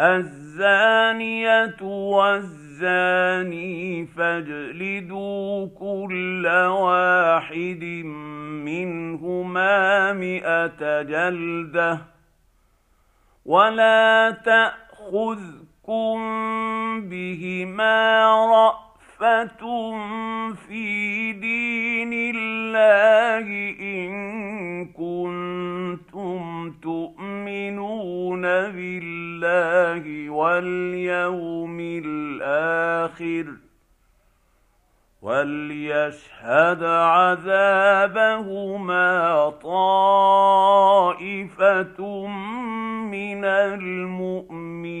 الزانية والزاني فاجلدوا كل واحد منهما مائه جلدة. ولا تأخذكم بهما في دين الله إن كنتم تؤمنون بالله الله واليوم الآخر وليشهد عذابهما طائفه من المؤمنين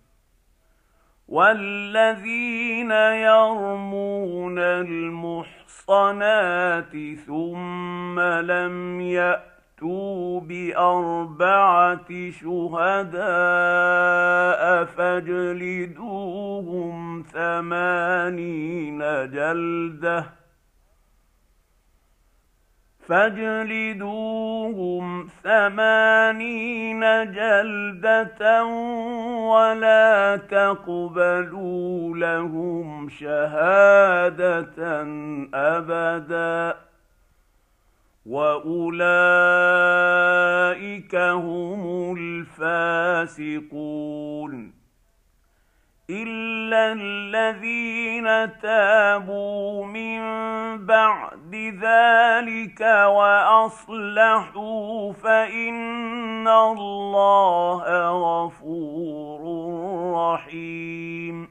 والذين يرمون المحصنات ثم لم يأتوا باربعه شهداء فاجلدوهم ثمانين جلده فاجلدوهم ثمانين جلدة ولا تقبلوا لهم شهادة أبداً وأولئك هم الفاسقون إلا الذين تابوا من بعد ذلك وأصلحوا فإن الله غفور رحيم.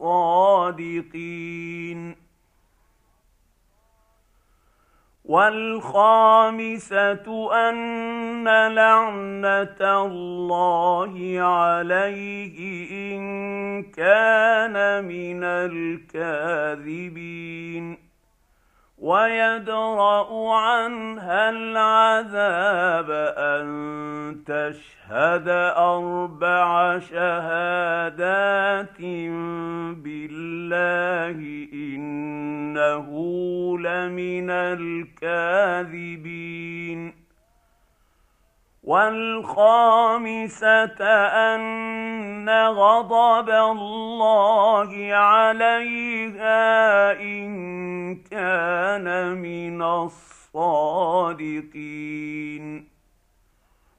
الصادقين. والخامسة أن لعنة الله عليه إن كان من الكاذبين. ويدرأ عنها العذاب أن تشهد أربع شهادات بالله إنه لمن الكاذبين. والخامسة أن غضب الله عليها إن كان من الصادقين.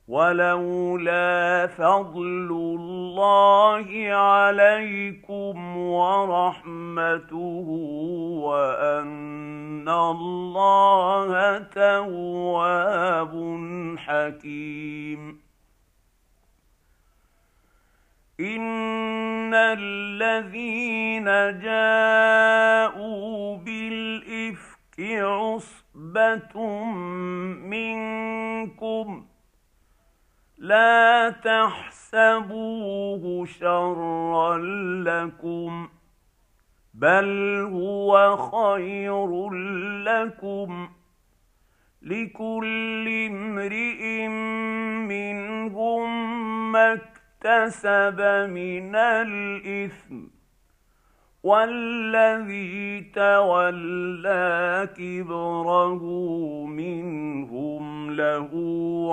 ولولا فضل الله عليكم ورحمته وأن الله تواب حكيم. إن الذين جاءوا بالإفك عصبة منكم لا تحسبوه شرا لكم بل هو خير لكم. لكل امرئ منهم مكتوب اكتسب من الإثم. والذي تولى كبره منهم له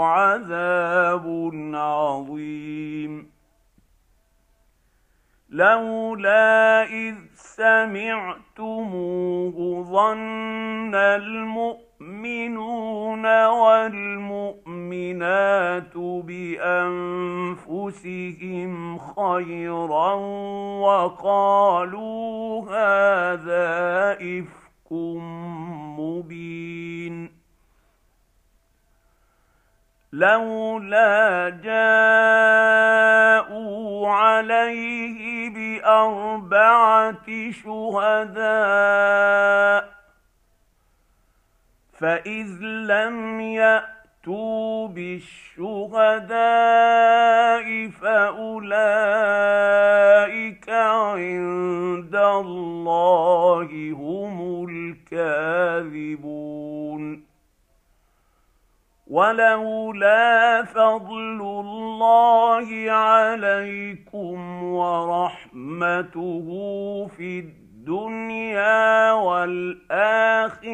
عذاب عظيم. لولا إذ سمعتموه ظن المؤمنون والمؤمنات بأنفسهم خيرا وقالوا هذا إفك مبين. لولا جاءوا عليه بأربعة شهداء فاذ لم ياتوا بالشهداء فاولئك عند الله هم الكاذبون ولولا فضل الله عليكم ورحمته في الدنيا والآخرة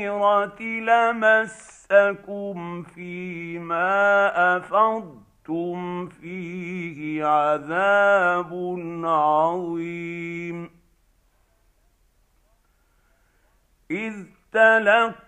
لمسكم فيما أفضتم فيه عذاب عظيم. إذ تلقوا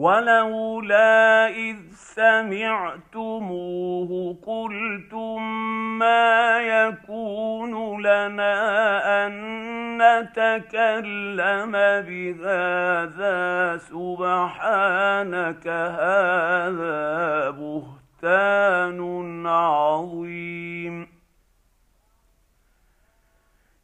ولولا إذ سمعتموه قلتم ما يكون لنا أن نتكلم بهذا سبحانك هذا بهتان عظيم.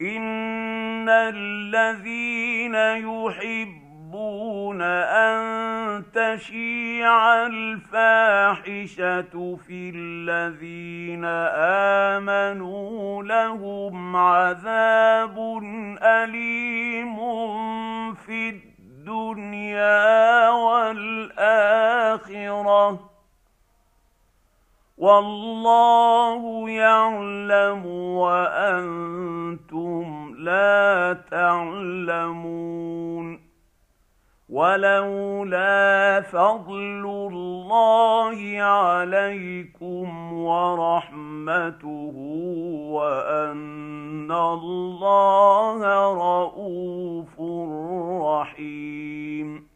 ان الذين يحبون ان تشيع الفاحشه في الذين امنوا لهم عذاب اليم في الدنيا والاخره والله يعلم وأنتم لا تعلمون ولولا فضل الله عليكم ورحمته وأن الله رءوف رحيم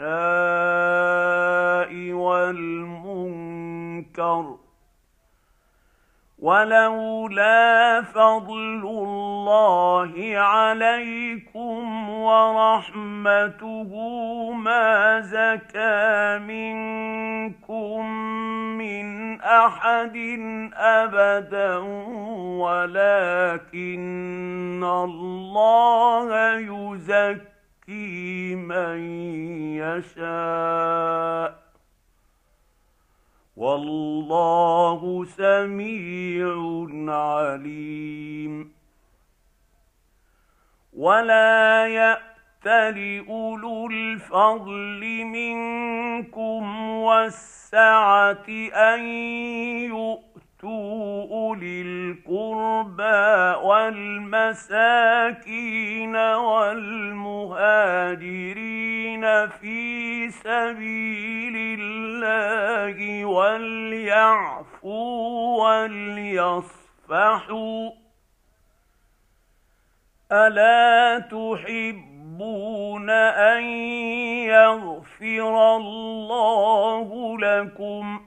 الفحشاء والمنكر ولولا فضل الله عليكم ورحمته ما زكى منكم من أحد أبدا ولكن الله يزكي يزكي من يشاء. والله سميع عليم. ولا يأتل أولو الفضل منكم والسعة أن يؤتوا أولي القربى والمساكين والمهاجرين في سبيل الله وليعفوا وليصفحوا. ألا تحبون أن يغفر الله لكم؟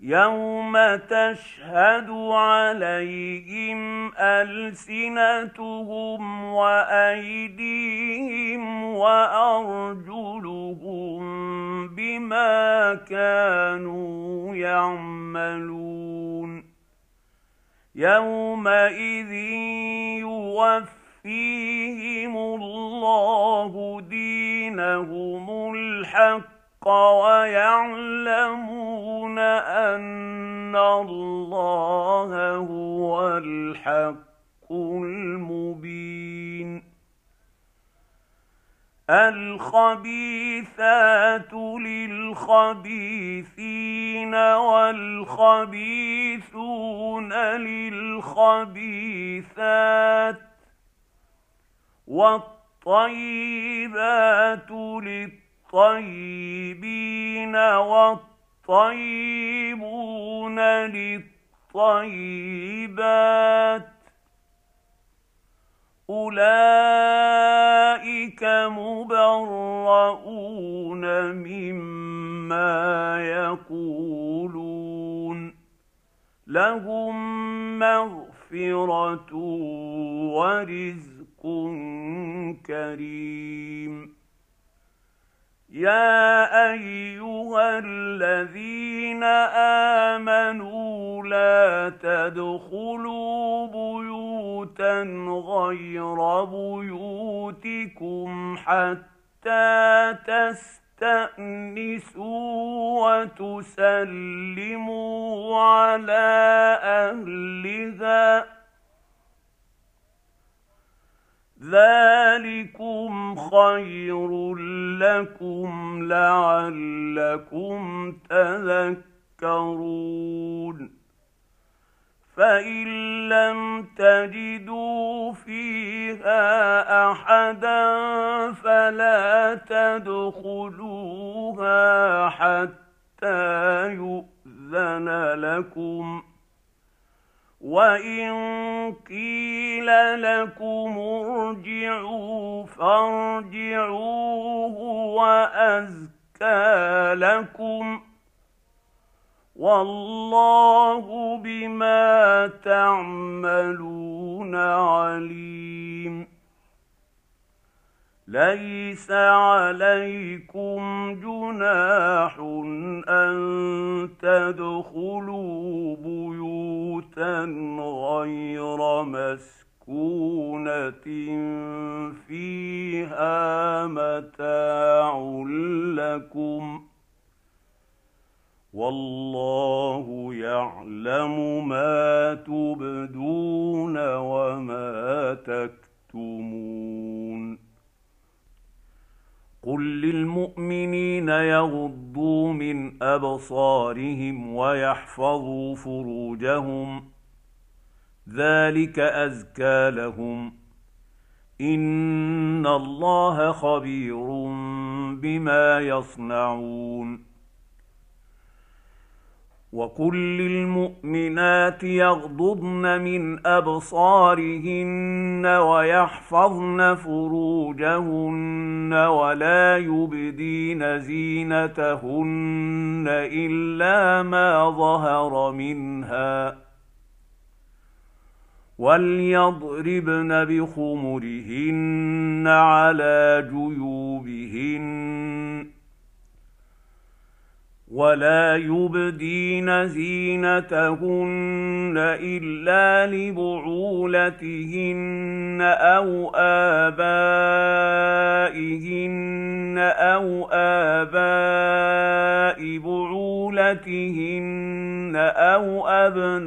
يوم تشهد عليهم السنتهم وايديهم وارجلهم بما كانوا يعملون يومئذ يوفيهم الله دينهم الحق ويعلمون ان الله هو الحق المبين الخبيثات للخبيثين والخبيثون للخبيثات والطيبات للطيبين والطيبون للطيبات أولئك مبرؤون مما يقولون لهم مغفرة ورزق كريم يا ايها الذين امنوا لا تدخلوا بيوتا غير بيوتكم حتى تستانسوا وتسلموا على اهلها ذلكم خير لكم لعلكم تذكرون فان لم تجدوا فيها احدا فلا تدخلوها حتى يؤذن لكم وان قيل لكم ارجعوا فارجعوا هو ازكى لكم والله بما تعملون عليم ليس عليكم جناح أن تدخلوا بيوتا غير مسكونة فيها متاع لكم والله يعلم ما تبدون وما تكتمون قل للمؤمنين يغضوا من أبصارهم ويحفظوا فروجهم. ذلك أزكى لهم. إن الله خبير بما يصنعون. وقل للمؤمنات يغضضن من ابصارهن ويحفظن فروجهن ولا يبدين زينتهن الا ما ظهر منها وليضربن بخمرهن على جيوبهن ولا يبدين زينتهن الا لبعولتهن أو ابائهن أو اباء بعولتهن أو ابنائهن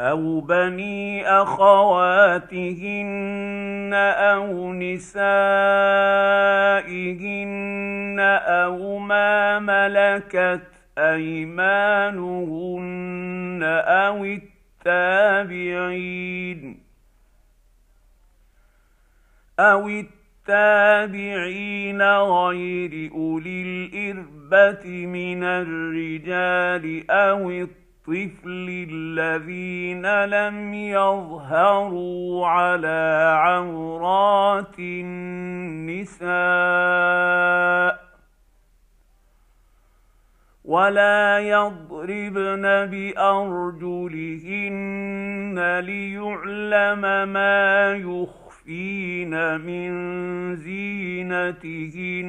أو بني اخواتهن أو نسائهن أو ما ملكت ايمانهن أو التابعين أو التابعين غير اولي الاربه من الرجال أو الطبع الطفل الذين لم يظهروا على عورات النساء ولا يضربن بارجلهن ليعلم ما يخفين من زينتهن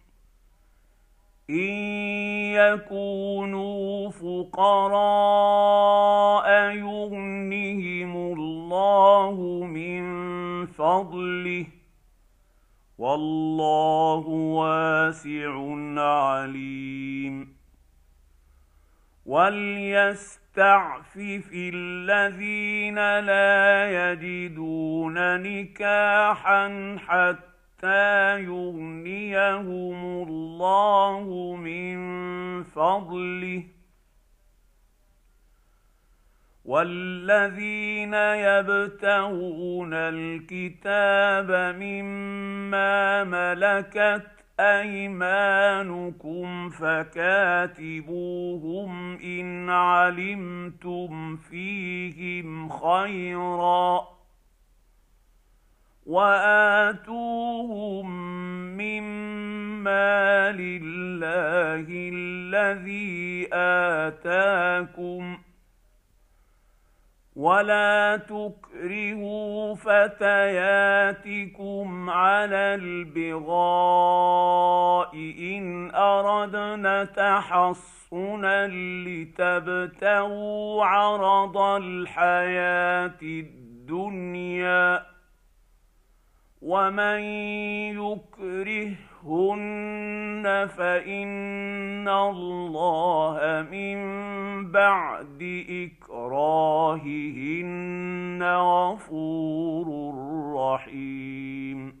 إن يكونوا فقراء يغنهم الله من فضله والله واسع عليم. وليستعفف الذين لا يجدون نكاحا حتى حتى يغنيهم الله من فضله. والذين يبتغون الكتاب مما ملكت أيمانكم فكاتبوهم إن علمتم فيهم خيرا. وآتوهم مما لله الذي آتاكم ولا تكرهوا فتياتكم على البغاء إن أردنا تحصنا لتبتغوا عرض الحياة الدنيا ومن يكرهن فان الله من بعد اكراههن غفور رحيم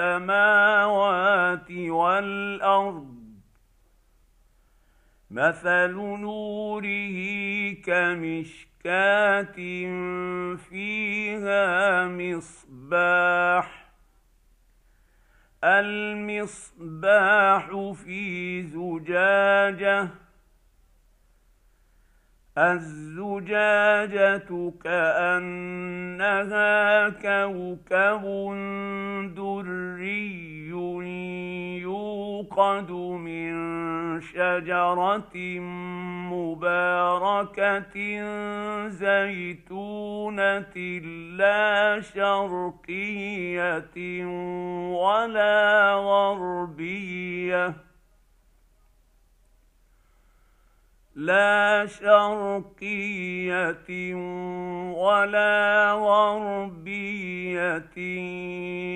السماوات والأرض مثل نوره كمشكاة فيها مصباح المصباح في زجاجة الزجاجة كأنها كوكب دري يوقد من شجرة مباركة زيتونة لا شرقية ولا غربية. لا شرقية ولا غربية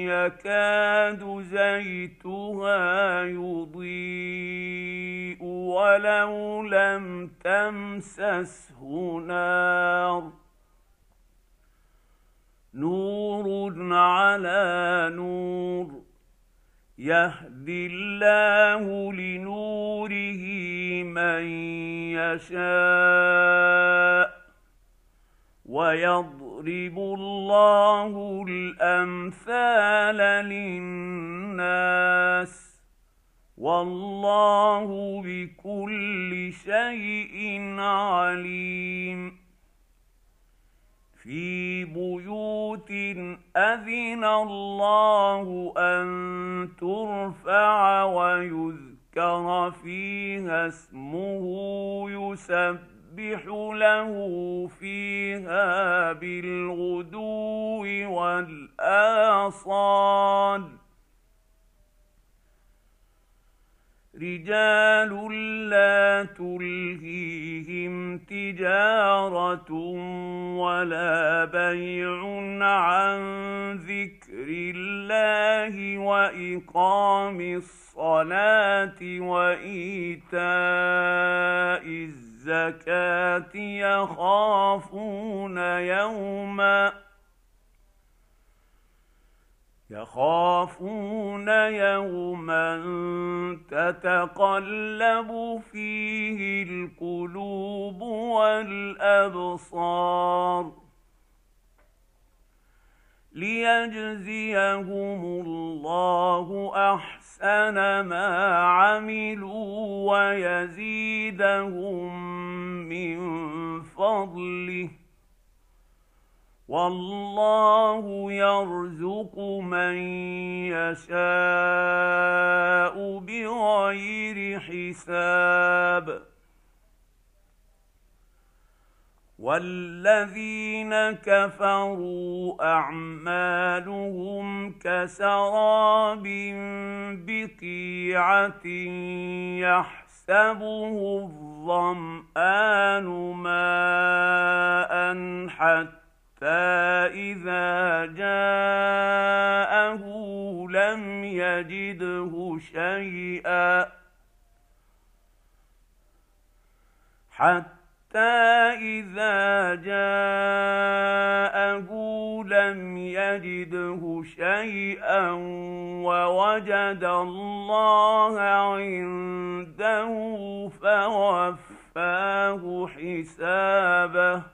يكاد زيتها يضيء ولو لم تمسسه نار. نور على نور. يهدي الله لنوره من يشاء ويضرب الله الأمثال للناس والله بكل شيء عليم في بيوت أذن الله أن ترفع ويذكر فيها اسمه يسبح له فيها بالغدو والآصال رجال لا تلهيهم تجارة ولا بيع عن ذكر الله وإقام الصلاة وإيتاء الزكاة يخافون يوما يخافون يوما تتقلب فيه القلوب والأبصار ليجزيهم الله أحسن ما عملوا ويزيدهم من فضله والله يرزق من يشاء بغير حساب. والذين كفروا أعمالهم كسراب بقيعة يحسبه الظمآن ماء حتى فإذا جاءه لم يجده شيئا حتى إذا جاءه لم يجده شيئا ووجد الله عنده فوفاه حسابه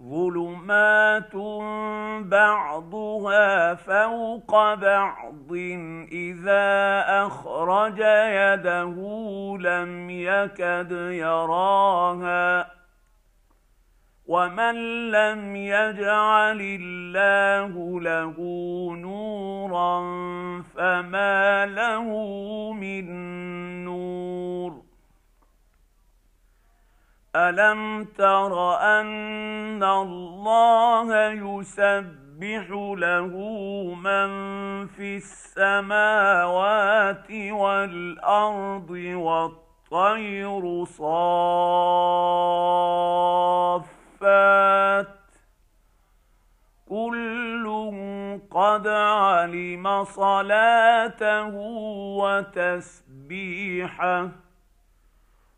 ظلمات بعضها فوق بعض اذا اخرج يده لم يكد يراها ومن لم يجعل الله له نورا فما له من نور الم تر ان الله يسبح له من في السماوات والارض والطير صافات كل قد علم صلاته وتسبيحه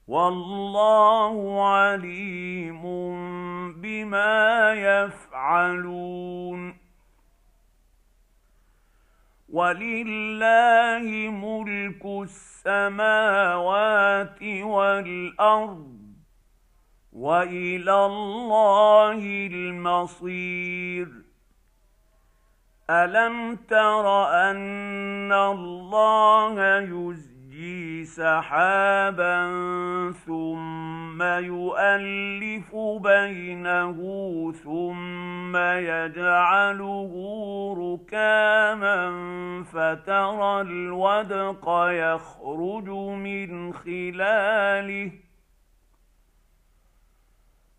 والله عليم بما يفعلون. ولله ملك السماوات والأرض وإلى الله المصير. ألم تر أن الله يزيد سحابا ثم يؤلف بينه ثم يجعله ركاما فترى الودق يخرج من خلاله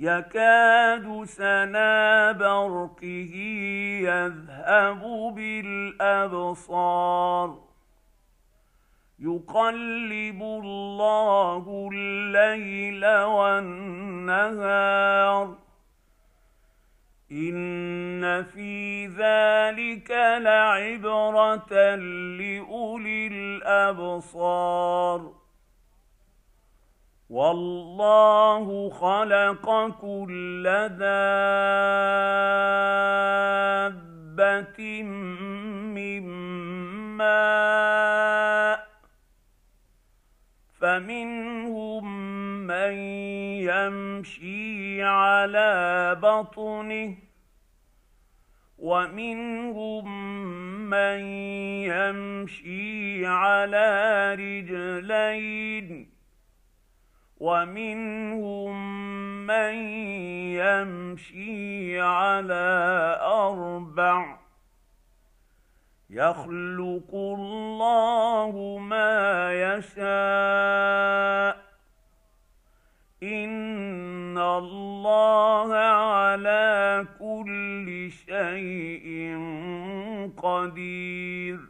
يكاد سنا برقه يذهب بالأبصار. يقلب الله الليل والنهار. إن في ذلك لعبرة لأولي الأبصار. والله خلق كل دابة من ماء فمنهم من يمشي على بطنه ومنهم من يمشي على رجلين. ومنهم من يمشي على أربع يخلق الله ما يشاء إن الله على كل شيء قدير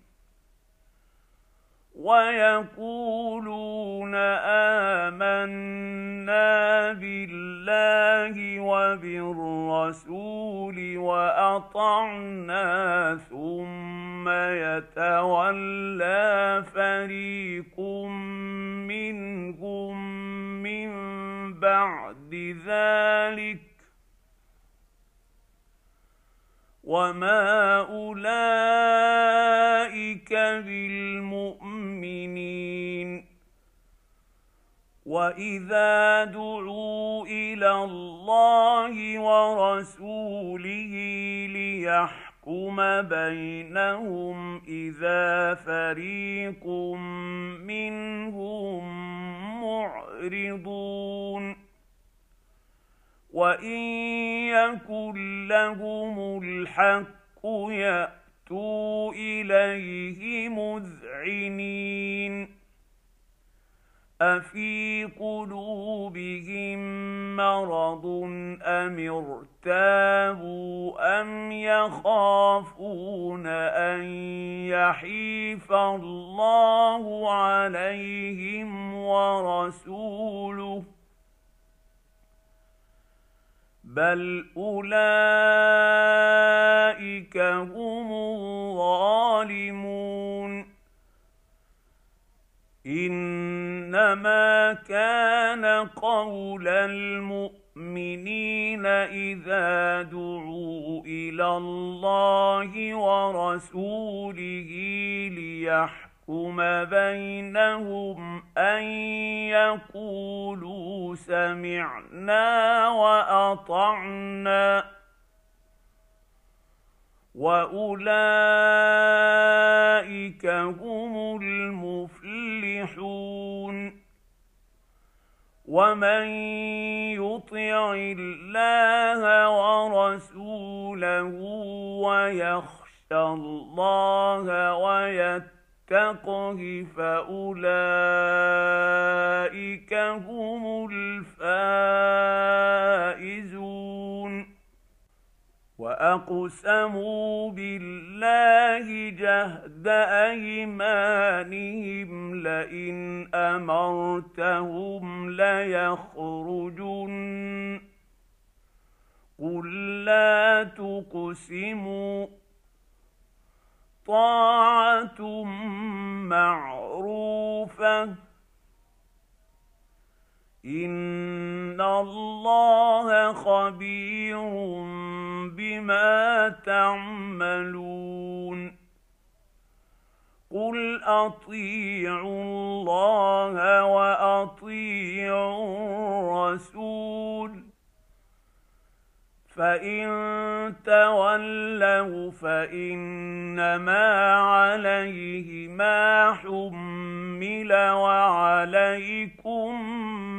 ويقولون آمنا بالله وبالرسول وأطعنا ثم يتولى فريق منهم من بعد ذلك وما اولئك بالمؤمنين واذا دعوا إلى الله ورسوله ليحكم بينهم اذا فريق منهم معرضون وان يكن لهم الحق ياتوا اليه مذعنين افي قلوبهم مرض ام ارتابوا ام يخافون ان يحيف الله عليهم ورسوله بل اولئك هم الظالمون انما كان قول المؤمنين اذا دعوا إلى الله ورسوله ليحكم بينهم أن يقولوا سمعنا وأطعنا وأولئك هم المفلحون ومن يطع الله ورسوله ويخشى الله ويتقه فأولئك هم الفائزون وأقسموا بالله جهد أيمانهم لئن أمرتهم ليخرجن قل لا تقسموا طاعة معروفة. إن الله خبير بما تعملون. قل أطيعوا الله وأطيعوا الرسول. فان تولوا فانما عليه ما حمل وعليكم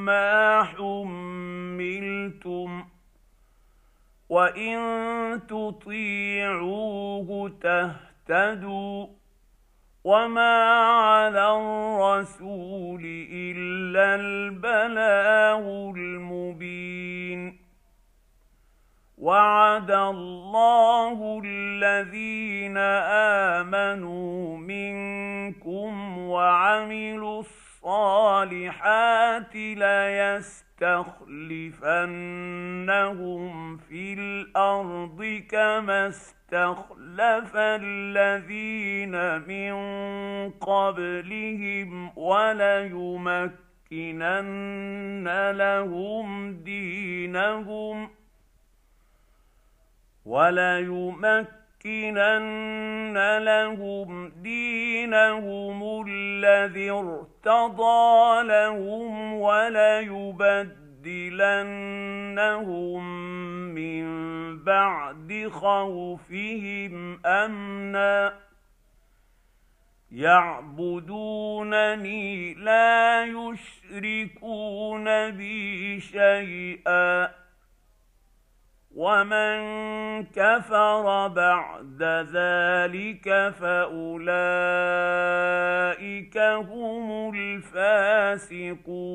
ما حملتم وان تطيعوه تهتدوا وما على الرسول الا البلاغ المبين وعد الله الذين آمنوا منكم وعملوا الصالحات ليستخلفنهم في الأرض كما استخلف الذين من قبلهم وليمكنن لهم دينهم وليمكنن لهم دينهم الذي ارتضى لهم وليبدلنهم من بعد خوفهم أمنا. يعبدونني لا يشركون بي شيئا. ومن كفر بعد ذلك فاولئك هم الفاسقون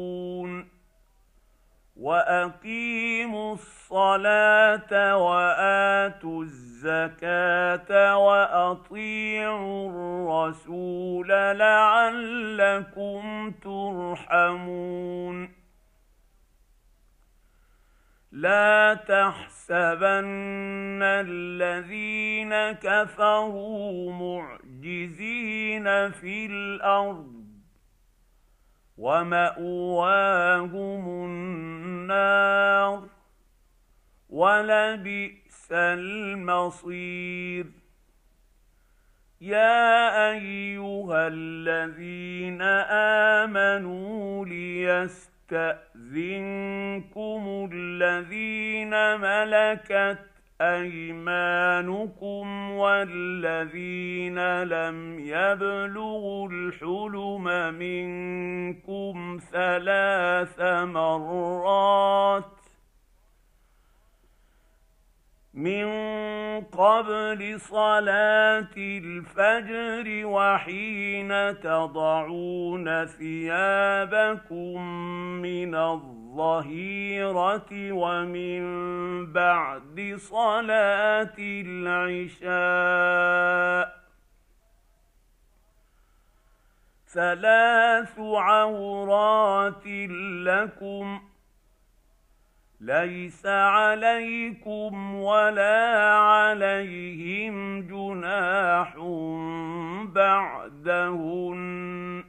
واقيموا الصلاه واتوا الزكاه واطيعوا الرسول لعلكم ترحمون لا تحسبن الذين كفروا معجزين في الأرض ومأواهم النار ولبئس المصير. يا أيها الذين آمنوا ليست يستأذنكم الذين ملكت أيمانكم والذين لم يبلغوا الحلم منكم ثلاث مرات من قبل صلاة الفجر وحين تضعون ثيابكم من الظهيرة ومن بعد صلاة العشاء ثلاث عورات لكم ليس عليكم ولا عليهم جناح بعدهن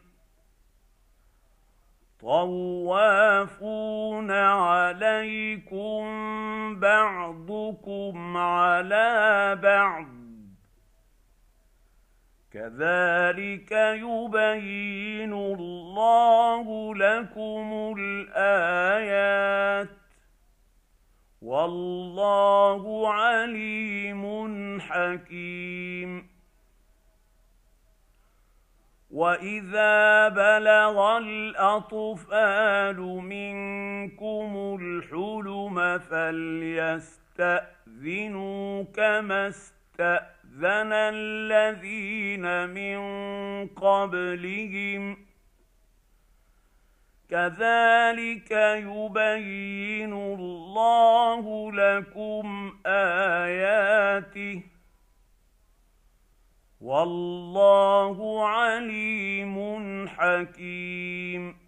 طوافون عليكم بعضكم على بعض كذلك يبين الله لكم الايات والله عليم حكيم. واذا بلغ الاطفال منكم الحلم فليستاذنوا كما استاذن الذين من قبلهم كذلك يبين الله لكم آياته. والله عليم حكيم.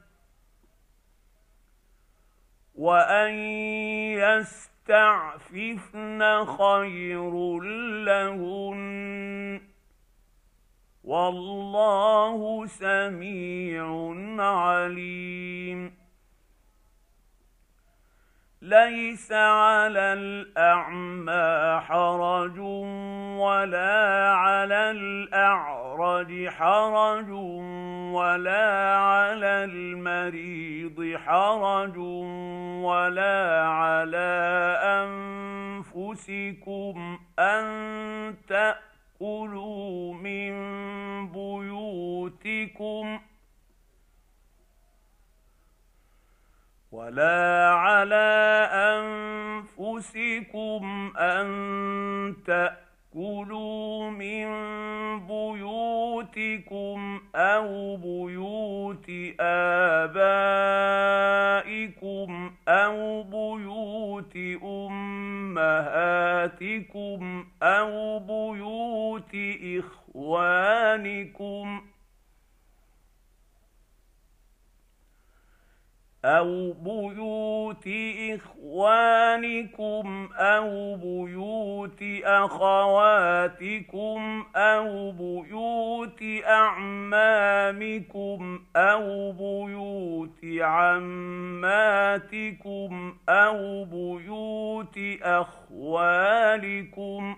وان يستعففن خير لهن والله سميع عليم ليس على الاعمى حرج ولا على الاعرج حرج ولا على المريض حرج ولا على أنفسكم أن تأكلوا من بيوتكم ولا على أنفسكم أن تاكلوا من بيوتكم أو بيوت ابائكم أو بيوت امهاتكم أو بيوت اخوانكم أو بيوت إخوانكم أو بيوت أخواتكم أو بيوت أعمامكم أو بيوت عماتكم أو بيوت أخوالكم ۖ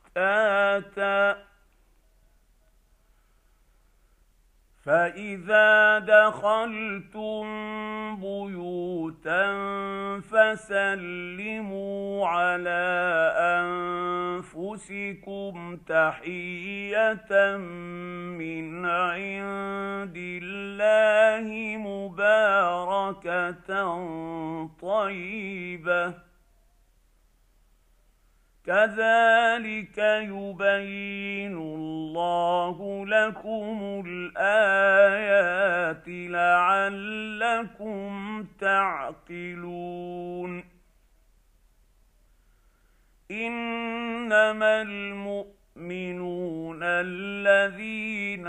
أشتاتا فإذا دخلتم بيوتا فسلموا على أنفسكم تحية من عند الله مباركة طيبة. كذلك يبين الله لكم الآيات لعلكم تعقلون. إنما المؤمنون الذين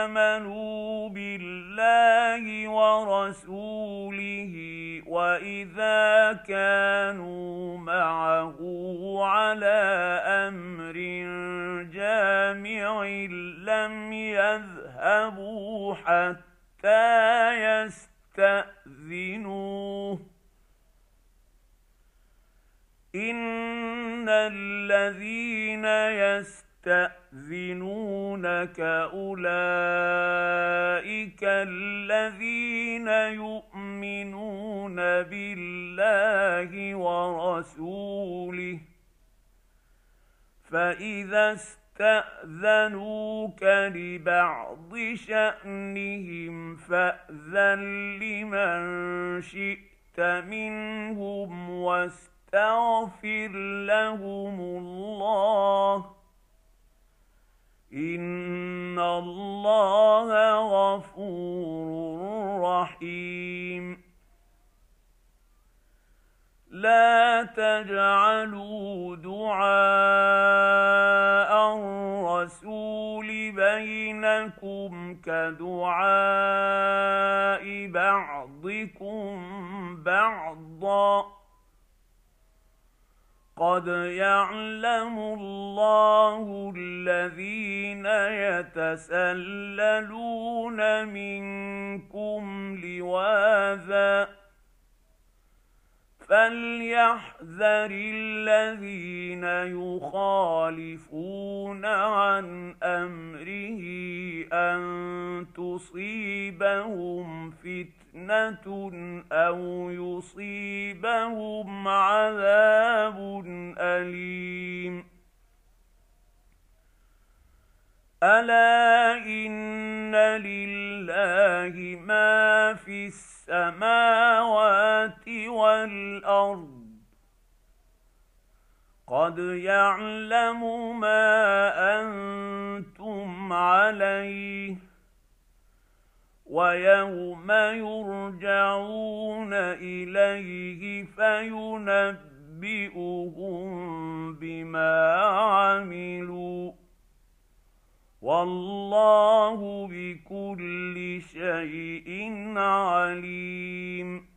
آمنوا بالله ورسوله واذا كانوا معه على أمر جامع لم يذهبوا حتى يستاذنوه ان الذين يستاذنون يستأذنونك أولئك الذين يؤمنون بالله ورسوله. فإذا استأذنوك لبعض شأنهم فأذن لمن شئت منهم واستغفر لهم الله. ان الله غفور رحيم. لا تجعلوا دعاء الرسول بينكم كدعاء بعضكم بعضا. قد يعلم الله الذين يتسللون منكم لواذا فليحذر الذين يخالفون عن امره ان تصيبهم فتنة أو يصيبهم عذاب أليم. ألا إن لله ما في السماوات والأرض. قد يعلم ما أنتم عليه. ويوم يرجعون إليه فينبئهم بما عملوا. والله بكل شيء عليم.